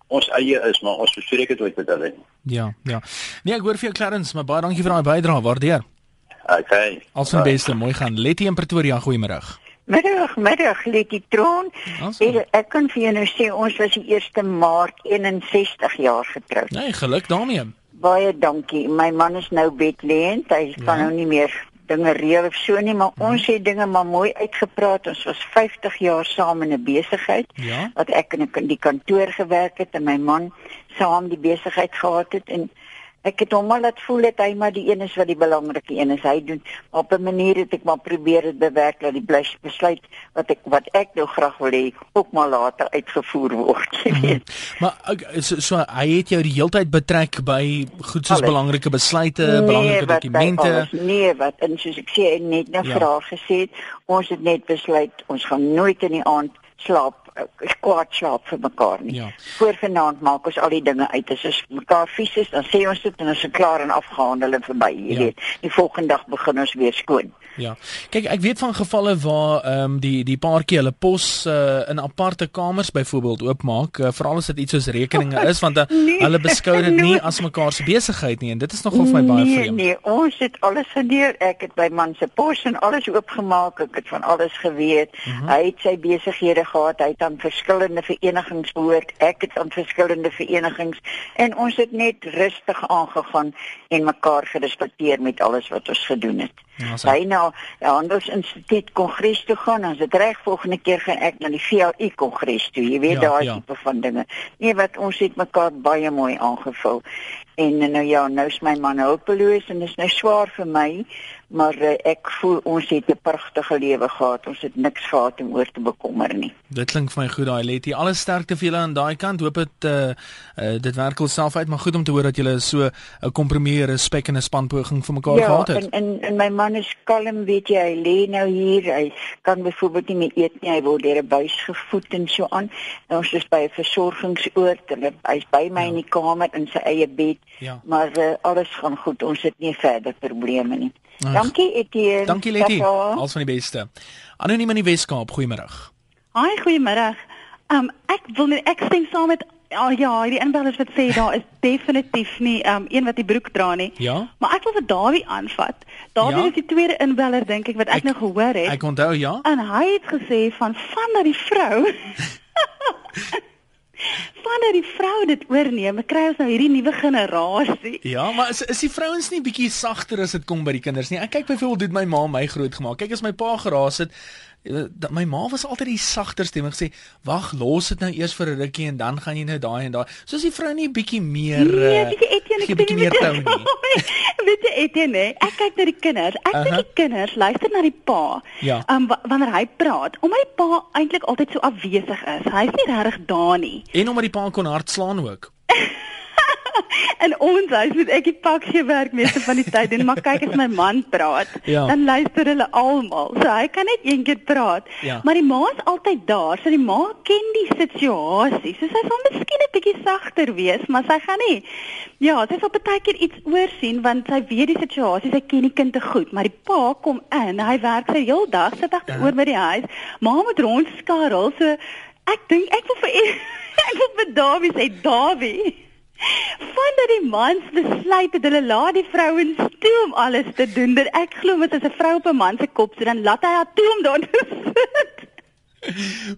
ons eie is, maar ons bespreek dit ooit met hulle. Ja, ja. Nee, ek hoor vir jou Clarence, maar baie dankie vir daai bydrae, waardeer. Okay. Als van beste mooi gaan. Letty in Pretoria, goeiemôre. Middag, middag Letty Tron. Awesome. Ek kan vir jou nou sê ons was die 1 Maart 61 jaar getroud. Nee, geluk daarmee. Baie dankie. My man is nou bedlêend. Hy ja. kan nou nie meer dinge reël of so nie, maar hmm. ons het dinge maar mooi uitgepraat. Ons was 50 jaar saam in 'n besigheid. Ja. Wat ek in die kantoor gewerk het en my man saam die besigheid gehad het en Ek het hom al laat voel dat hy maar die een is wat die belangrike een is. Hy doen op 'n manier het ek maar probeer dit bewerk dat die besluit wat ek wat ek nou graag wil hê ook maar later uitgevoer word. (laughs) Hmm. Maar so, so hy het jou die heeltyd betrek by goed soos belangrike besluite, nee, belangrike dokumente. Nee, wat en soos ek sê net nou ja. vrae gesê, ons het net besluit ons gaan nooit in die aand slaap kwaad slaap vir mekaar nie. Ja. Voor vanaand maak ons al die dinge uit. As ons mekaar vies is, dan sê ons dit en ons is klaar en afgehandel en verby, jy ja. weet. Die volgende dag begin ons weer skoon. Ja. Kyk, ek weet van gevalle waar ehm um, die die paartjie hulle pos uh, in aparte kamers byvoorbeeld oopmaak, uh, veral as dit iets soos rekeninge is want uh, (laughs) nee, hulle beskou dit nie (laughs) as mekaar se besigheid nie en dit is nogal vir my baie nee, vreemd. Nee, ons het alles gedoen. Ek het by man se pos en alles oopgemaak. Ek het van alles geweet. Mm -hmm. Hy het sy besighede gehad. Hy het aan verskillende verenigings behoort. Ek het aan verskillende verenigings en ons het net rustig aangegaan en mekaar gerespekteer met alles wat ons gedoen het. Hy nou ja, anders instituut kongres toe gaan, as dit reg volgende keer gaan ek na die VLI kongres toe. Jy weet ja, daai ja. tipe van dinge. Nee, wat ons het mekaar baie mooi aangevul. En nou ja, nou is my man hulpeloos en dit is nou swaar vir my, maar uh, ek voel ons het 'n pragtige lewe gehad. Ons het niks gehad om oor te bekommer nie. Dit klink vir my goed daai Letty. Alle sterkte vir julle aan daai kant. Hoop dit uh, uh dit werk alself uit, maar goed om te hoor dat julle so 'n kompromie, respek en 'n spanpoging vir mekaar ja, gehad het. Ja, en, en en my man is kalm, weet jy, hy lê nou hier. Hy kan byvoorbeeld nie meer eet nie. Hy word deur 'n buis gevoed en so aan. En ons is by 'n versorgingsoord. Hy's by my ja. in die kamer in sy eie bed. Ja. Maar uh, alles gaan goed. Ons het nie verder probleme nie. Ach, Dankie Etienne. Dankie Letty. Alles van die beste. Anoniem in die Weskaap, goeiemôre. Haai, goeiemôre. Um ek wil net ek stem saam met oh, ja, die inbellers wat sê daar is definitief nie um een wat die broek dra nie. Ja. Maar ek wil vir Dawie aanvat. Dawie ja? is die tweede inbeller dink ek wat ek, ek nou gehoor het. Ek onthou ja. En hy het gesê van van dat die vrou (laughs) Wanneer die vrou dit oorneem, kry ons nou hierdie nuwe generasie. Ja, maar is is die vrouens nie bietjie sagter as dit kom by die kinders nie? Ek kyk byvoorbeeld hoe my ma my groot gemaak. Kyk as my pa geraas het, dat my ma was altyd die sagter stem. En gesê wag los dit nou eers vir 'n rukkie en dan gaan jy nou daai en daai. Soos die vrou nie bietjie meer nee, eh, bietjie Etienne ek bietjie meer tou nie. (laughs) Weet jy Etienne ek kyk na die kinders. Ek dink uh -huh. die kinders luister na die pa. Ja. um, wanneer hy praat omdat my pa eintlik altyd so afwesig is hy's nie regtig daar nie. En omdat die pa kon hard slaan ook (laughs) (laughs) in ons huis moet ek die pakjie werk meeste van die tyd doen, maar kyk as my man praat, ja. dan luister hulle almal. So hy kan net een keer praat. Ja. Maar die ma is altyd daar, so die ma ken die situasie. So sy sal miskien 'n bietjie sagter wees, maar sy gaan nie. Ja, sy sal baie keer iets oorsien want sy weet die situasie, sy ken die kind te goed, maar die pa kom in, hy werk sy heel dag, sy dag ja. oor by die huis. Ma moet rondskarrel, so ek dink ek wil vir (laughs) ek wil vir Dawie sê Dawie Vandat die mans besluit het hulle laat die vrouens toe om alles te doen, dat ek glo met as 'n vrou op 'n man se kop sit, dan laat hy haar toe om daar te (laughs) sit.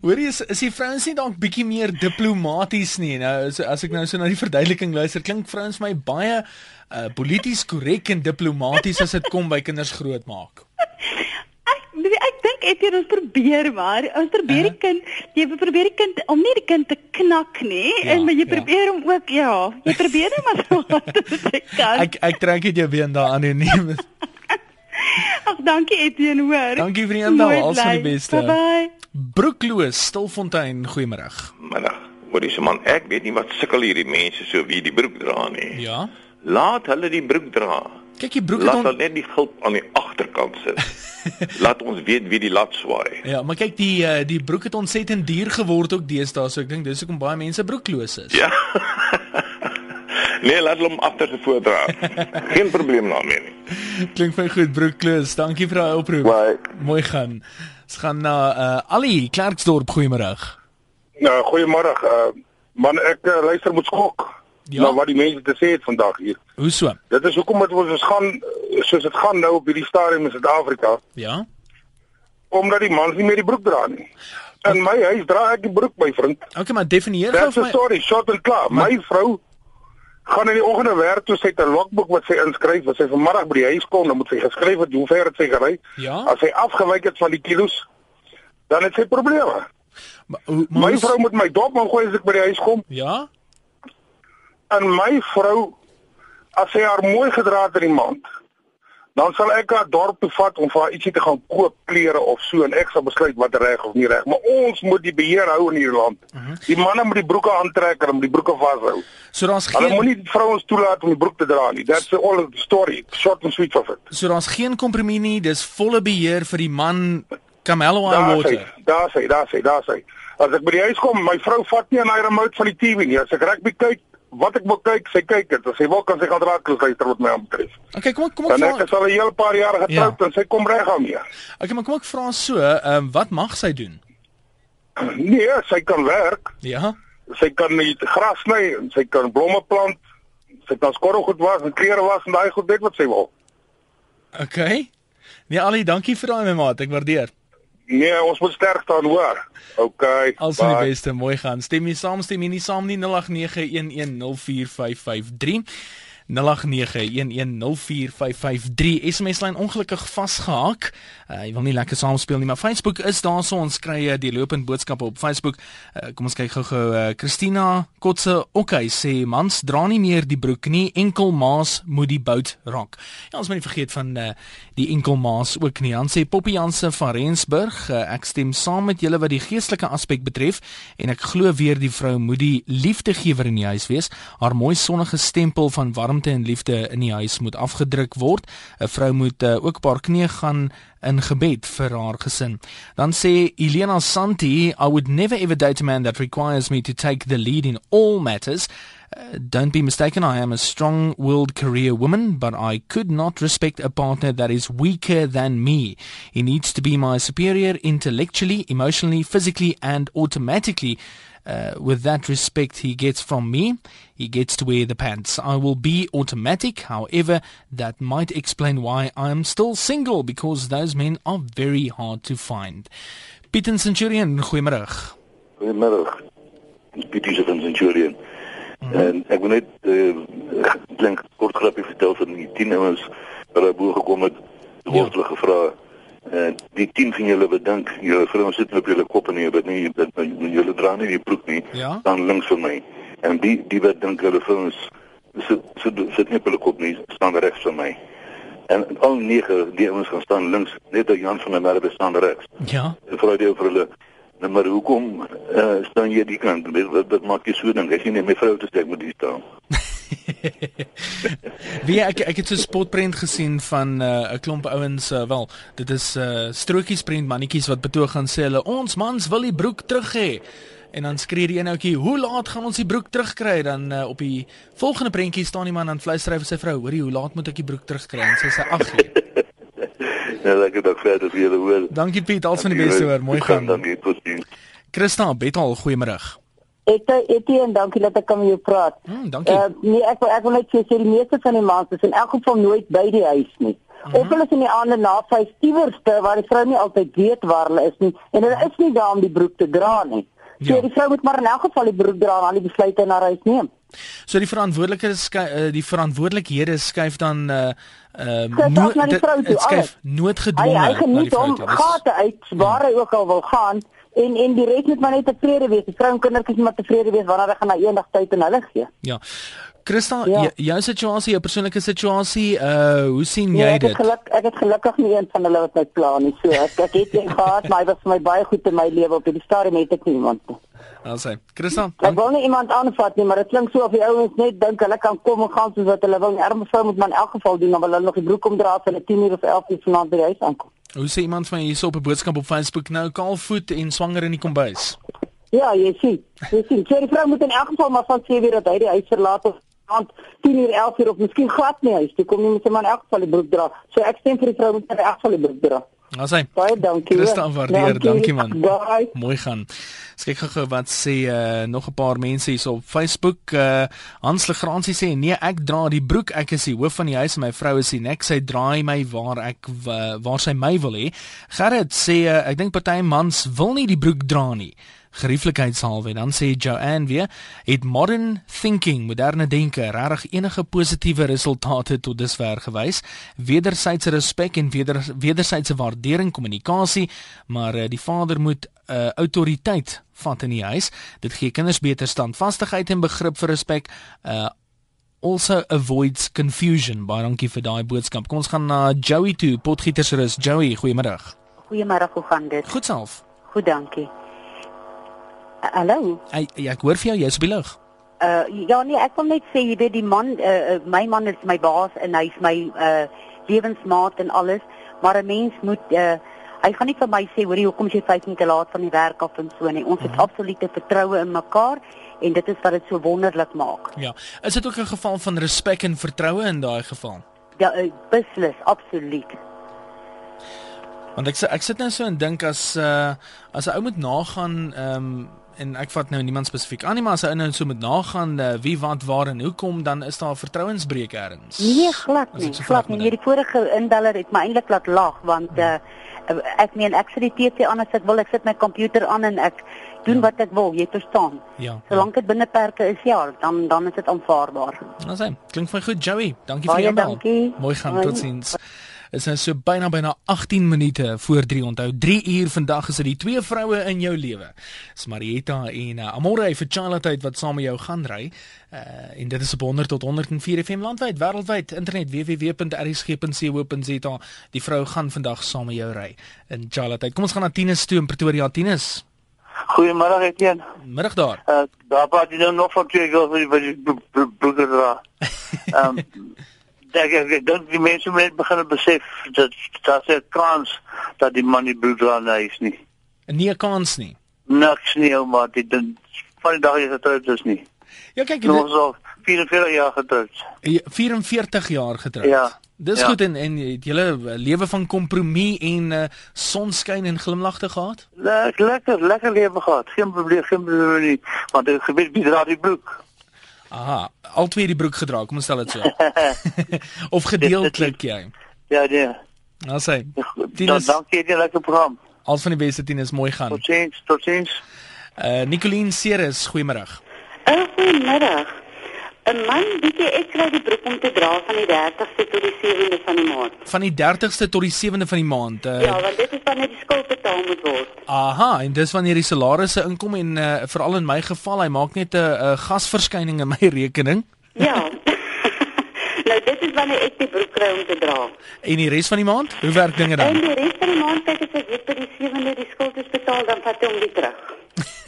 Hoorie is is die vrouens nie dalk bietjie meer diplomaties nie. Nou as, as ek nou so na die verduideliking luister, klink vrouens my baie uh, polities korrek en diplomaties as dit kom by kinders grootmaak. (laughs) Etienne ons probeer maar ons probeer die kind jy probeer die kind om nie die kind te knak nie ja, en maar jy ja. probeer ja. hom ook ja jy probeer net maar so wat jy (laughs) kan. Ek ek trek dit jou weer daar anoniem (laughs) Ag dankie Etienne hoor. Dankie vriende al van die beste. Bye bye Broekloos Stilfontein goeiemôre Middag Hoorie se man ek weet nie wat sukkel hierdie mense so wie die broek dra nie. Ja? Laat hulle die broek dra Kyk die broek het on... net die gulp aan die agterkant sit. (laughs) Laat ons weet wie die lat swaai. Ja, maar kyk die uh, die broek het ontsettend duur geword ook deesdae, so ek dink dis hoekom baie mense broekloos is. Ja. (laughs) nee, laat hom agter se voordra. (laughs) Geen probleem daarmee nie. Klink vir goed broekloos. Dankie vir daai oproep. Bye. Mooi gaan. Ons gaan na uh Ali Klerksdorp goeiemôre. Nou, goeiemôre. Uh man ek uh, luister met skok. Ja. Nou wat die mense te sê het vandag hier. Hoe so? Dit is hoekom dit ons gaan soos dit gaan nou op hierdie stadium in Suid-Afrika. Ja. Omdat die mans nie meer die broek dra nie. In my huis dra ek die broek, my vriend. Okay, maar definieer gou vir my. Sorry, short and clear. Maar... My vrou gaan in die oggende werk toe sy 'n logboek wat sy inskryf, as sy vanmiddag by die huis kom, dan moet sy geskryf het hoe ver het sy gery. Ja. As sy afgewyk het van die kilos, dan het sy probleme. Maar, maar my vrou moet my dop man gooi as ek by die huis kom. Ja in my vrou as sy haar mooi gedra het in die maand dan sal ek haar dorp toe vat om vir haar ietsie te gaan koop klere of so en ek sal besluit wat reg of nie reg. Maar ons moet die beheer hou in hierdie land. Uh mhm. -huh. die manne moet die broeke aantrek en die broeke vashou. So daar's geen Hulle moenie vrouens toelaat om die broek te dra nie. That's all the story. Short and sweet of it. So daar's geen kompromie nie. Dis volle beheer vir die man Camelo and water. daar sê daar sê daar sê as ek by die huis kom my vrou vat nie aan hy remote van die TV nie. As ek rugby kyk wat ek wil kyk, sy kyk dit. As sy wil kan sy gaan raak luister wat my aanbetref. Okay, kom kom ek vra. Sy is al 'n hele paar jaar getroud ja. en sy kom reg aan mee. Okay, maar kom ek vra so, ehm um, wat mag sy doen? (clears throat) Nee, sy kan werk. Ja. Sy kan net gras sny en sy kan blomme plant. Sy kan skorrelgoed was en klere was en daai goed dit wat sy wil. Okay. Nee, Ali, dankie vir daai my maat. Ek waardeer. Nee, ons moet sterk staan, hoor. OK. Als die beste mooi gaan. Stem jy saam, stem nie saam nie 0891104553. SMS lyn ongelukkig vasgehaak. Uh, jy wil nie lekker saamspeel nie, maar Facebook is daar so ons kry uh, die lopende boodskappe op Facebook. Uh, kom ons kyk gou-gou uh, Christina Kotse okay sê mans dra nie meer die broek nie, enkel maas moet die bout raak. Ja, ons moet nie vergeet van uh, die enkel maas ook nie. Dan sê Poppy Jansen van Rensburg, uh, ek stem saam met julle wat die geestelike aspek betref en ek glo weer die vrou moet die liefdegewer in die huis wees. Haar mooi sonnige stempel van warmte en liefde in die huis moet afgedruk word. 'n Vrou moet uh, ook 'n paar knieë gaan in gebed vir haar gesin. Dan sê Elena Santi, I would never ever date a man that requires me to take the lead in all matters. Uh, don't be mistaken, I am a strong willed career woman, but I could not respect a partner that is weaker than me. He needs to be my superior intellectually, emotionally, physically, and automatically. Uh, with that respect he gets from me, he gets to wear the pants. I will be automatic, however, that might explain why I am still single because those men are very hard to find. Pieter Centurion, goeiemôre. Goeiemôre. Pieter Centurion. Mm -hmm. En ek wil net uh, dink kort grappie vertel van die 10 ouens wat daar bo gekom het. Word hulle ja. gevra En die 10 van julle bedink, julle vrouens sit op julle kop en jy weet nie dat julle dra nie die broek nie, ja? dan links vir my. En die die wat dink hulle vrouens sit sit sit nie op hulle kop nie, staan regs vir my. En al nege die ouens gaan staan links, net dat Jan van der Merwe staan regs. Ja. En vra die vir hulle, nou maar hoekom uh, staan jy die kant? Wat wat maak jy so ding? Ek sien net my vrou te sê ek moet hier staan. (laughs) (laughs) Wie ek ek het so 'n spotprent gesien van eh, 'n uh, klomp ouens uh, wel dit is 'n uh, strokiesprent mannetjies wat betoog gaan sê hulle ons mans wil die broek terug hê en dan skree die een ouetjie hoe laat gaan ons die broek terugkry dan uh, op die volgende prentjie staan die man aan fluistery vir sy vrou hoorie hoe laat moet ek die broek terugkry en sy sê ag Ja, (laughs) lekker dag verder vir julle hoor. Dankie Piet, alles van die beste hoor. Mooi gaan. Dankie, totsiens. Christa, betal goeiemôre. Ek ek en dankie dat ek kan met jou praat. Mm, dankie. Uh, nee, ek ek wil net sê die meeste van die mans is in elk geval nooit by die huis nie. Mm -hmm. Of hulle is in die aande na vyf iewerste waar die vrou nie altyd weet waar hulle is nie en hulle is nie daar om die broek te dra nie. So ja. die vrou moet maar in elk geval die broek dra en al die besluite na huis neem. So die verantwoordelikhede uh, die verantwoordelikhede skuif dan uh uh, no skuif noodgedwonge. Hy, hy geniet om gate uit waar hy ook al wil gaan en en die res moet maar net tevrede wees. Die vrou en kindertjies moet tevrede wees wanneer hulle gaan na eendag tyd en hulle gee. Ja. Christa, ja. jou situasie, jou persoonlike situasie, uh hoe sien nee, jy dit? Ek het geluk, ek het gelukkig nie een van hulle wat my pla nie. So ek ek het een gehad, maar hy was vir my baie goed in my lewe op die stadium het ek niemand. Also, Christa, ek wil nie iemand aanvat nie, maar dit klink so of die ouens net dink hulle kan kom en gaan soos wat hulle wil. Die arme vrou moet maar in elk geval doen, dan wil hulle nog die broek omdra vir 'n 10 uur of 11 uur vanaand by die huis aankom. Hoe sê iemand van hierso op 'n boodskap op Facebook nou kaalvoet en swanger in die kombuis? Ja, jy sien. Jy sien, sy vrou moet in elk geval maar van sê weer dat hy die huis verlaat of aand 10 uur 11 uur of miskien glad nie huis toe kom nie met 'n man in elk geval die broek dra. So ek stem vir die vrou moet in elk geval die broek dra. Nou sê. Baie dankie. Christa waardeer, dankie man. Bye. Mooi gaan. Kyk gou wat sê uh, nog 'n paar mense hier op Facebook. Uh, Hans Legransie sê nee, ek dra die broek. Ek is die hoof van die huis en my vrou is die nek. Sy draai my waar ek uh, waar sy my wil hê. Gerrit sê uh, ek dink party mans wil nie die broek dra nie gerieflikheidshalwe. Dan sê Joanne weer het modern thinking moderne denke regtig enige positiewe resultate tot dusver gewys? Wederwysige respek en weder wederwysige waardering kommunikasie maar uh, die vader moet 'n uh, autoriteit vat in die huis. Dit gee kinders beter standvastigheid en begrip vir respek uh, also avoids confusion. Baie dankie vir daai boodskap. Kom ons gaan na Joey toe. Potgietersrus Joey goeiemôre goeiemôre hoe gaan dit? Goed self. Goed dankie Hallo. Hey, ja, ek hoor vir jou, jy's op die lug. Uh ja nee, ek wil net sê jy weet die man uh my man is my baas en hy's my uh lewensmaat en alles, maar 'n mens moet uh hy gaan nie vir my sê hoorie hoekom jy 5 minute laat van die werk af en so nie. Ons het uh mhm. -huh. absolute vertroue in mekaar en dit is wat dit so wonderlik maak. Ja. Is dit ook 'n geval van respek en vertroue in daai geval? Ja, uh, beslis, absoluut. Want ek ek sit nou so en dink as uh as 'n ou moet nagaan ehm um, en ek vat nou niemand spesifiek aan nie, maar as hy nou so met nagaan uh, wie wat waar en hoekom dan is daar vertrouensbreuk eers. Nee, glad nie. Glad nie. Die vorige inbeller het my eintlik laat lag want uh, ek meen ek sit die TV aan as ek wil, ek sit my komputer aan en ek doen ja. wat ek wil, jy verstaan. Ja. Solank dit binne perke is, ja, dan dan is dit aanvaarbaar. Nou sê, klink vir goed Joey. Dankie Baie vir jou bel. Mooi gaan, totsiens. Is nou so byna byna 18 minute voor 3 onthou 3 uur vandag is dit die twee vroue in jou lewe. Dis Marietta en uh, Amore vir Charlotte wat saam met jou gaan ry. Uh en dit is op 100 tot 104 FM landwyd, wêreldwyd, internet www.rsg.co.za. Die vrou gaan vandag saam met jou ry in Charlotte. Kom ons gaan na Tinus toe in Pretoria. Tinus. Goeiemôre Etienne. Middag daar. Uh, daar praat jy nou nog van twee girls wat jy broeder dra. (laughs) Ehm ek ek dink die mense moet begin besef dat dat se kans dat die man nie broeder na is nie. En nie 'n kans nie. Niks nie, ou maar dit van die dag jy getroud is nie. Ja kyk, jy al 44 jaar getroud. 44 jaar getroud. Ja. Dis ja. goed en en het julle lewe van kompromie en uh, sonskyn en glimlagte gehad? Lekker lekker lekker lewe gehad. Geen probleem, geen probleem nie. Want ek gebeur wie dra die broek. Aha, al twee die broek gedra, kom ons stel dit so. (laughs) of gedeeltelik jy. Ja, nee. Nou sê. Tinus, dankie vir die lekker program. Al van die beste Tinus mooi gaan. Totsiens, totsiens. Uh Nicoline Ceres, goeiemôre. Uh, goeiemiddag. 'n Man, weet jy, ek kry die broek om te dra van die 30ste tot die 7de van die maand. Van die 30ste tot die 7de van die maand. Uh, ja, want dit is wanneer die skuld betaal moet word. Aha, en dis wanneer die salarisse inkom en uh, veral in my geval, hy maak net 'n uh, gasverskyning in my rekening. Ja. (laughs) nou dit is wanneer ek die broek kry om te dra. En die res van die maand? Hoe werk dinge dan? En die res van die maand kyk ek as ek by die 7de die skuld is betaal, dan vat hy hom weer terug.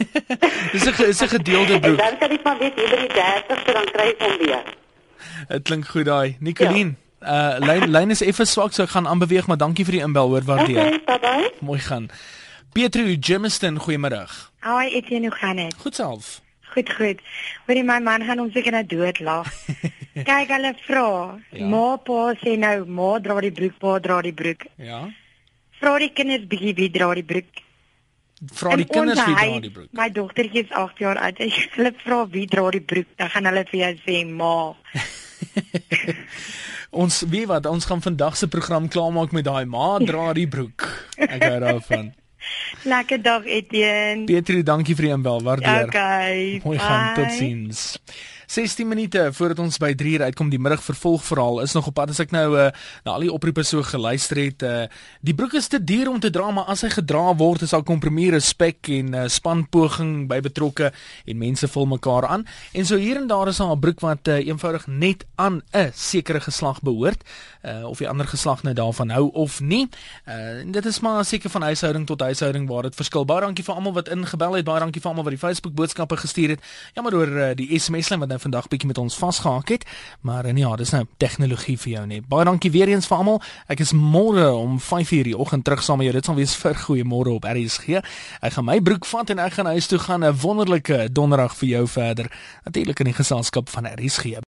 (laughs) dis 'n is 'n gedeelde broek. Dan kan ek maar weet hier by die 30ste dan kry ek hom weer. Dit klink goed daai. Nicoline, ja. uh lyn lyn is effe swak so ek gaan aanbeweeg, maar dankie vir die inbel hoor waardeer. Okay, bye bye. Mooi gaan. Pietro Jimiston, goeiemiddag. Hi, Etienne, hoe gaan dit? Goed self. Goed, goed. Hoorie my man gaan ons seker nou dood lag. (laughs) Kyk hulle vra. Ja. Ma pa sê nou, ma dra die broek, pa dra die broek. Ja. Vra die kinders bietjie wie dra die broek vra die kinders wie dra die broek. My dogtertjie is 8 jaar oud. As (laughs) jy hulle vra wie dra die broek, dan gaan hulle vir jou sê ma. (laughs) ons weet wat, ons gaan vandag se program klaarmaak met daai ma dra die broek. Ek hou daarvan. (laughs) Lekker dag Etienne. Pietrie, dankie vir die inbel. Waardeer. Okay. Mooi gaan totsiens. 16 minute voordat ons by 3 uur uitkom die middag vervolgverhaal is nog op pad. As ek nou uh, na al die oproepe so geluister het uh, die broek is te duur om te dra maar as hy gedra word is al kompromie respek en uh, spanpoging by betrokke en mense vul mekaar aan. En so hier en daar is 'n broek wat uh, eenvoudig net aan 'n sekere geslag behoort uh, of die ander geslag nou daarvan hou of nie. Uh, dit is maar seker van huishouding tot huishouding waar dit verskil. Baie dankie vir almal wat ingebel het baie dankie vir almal wat die Facebook boodskappe gestuur het. Jammer oor uh, die SMS lyn wat nou vandag bietjie met ons vasgehaak het. Maar en ja, dis nou tegnologie vir jou net. Baie dankie weer eens vir almal. Ek is môre om 5:00 die oggend terug saam met jou. Dit sal wees vir goeiemôre op RSG. Ek gaan my broek vat en ek gaan huis toe gaan 'n wonderlike donderdag vir jou verder. Natuurlik in die geselskap van RSG.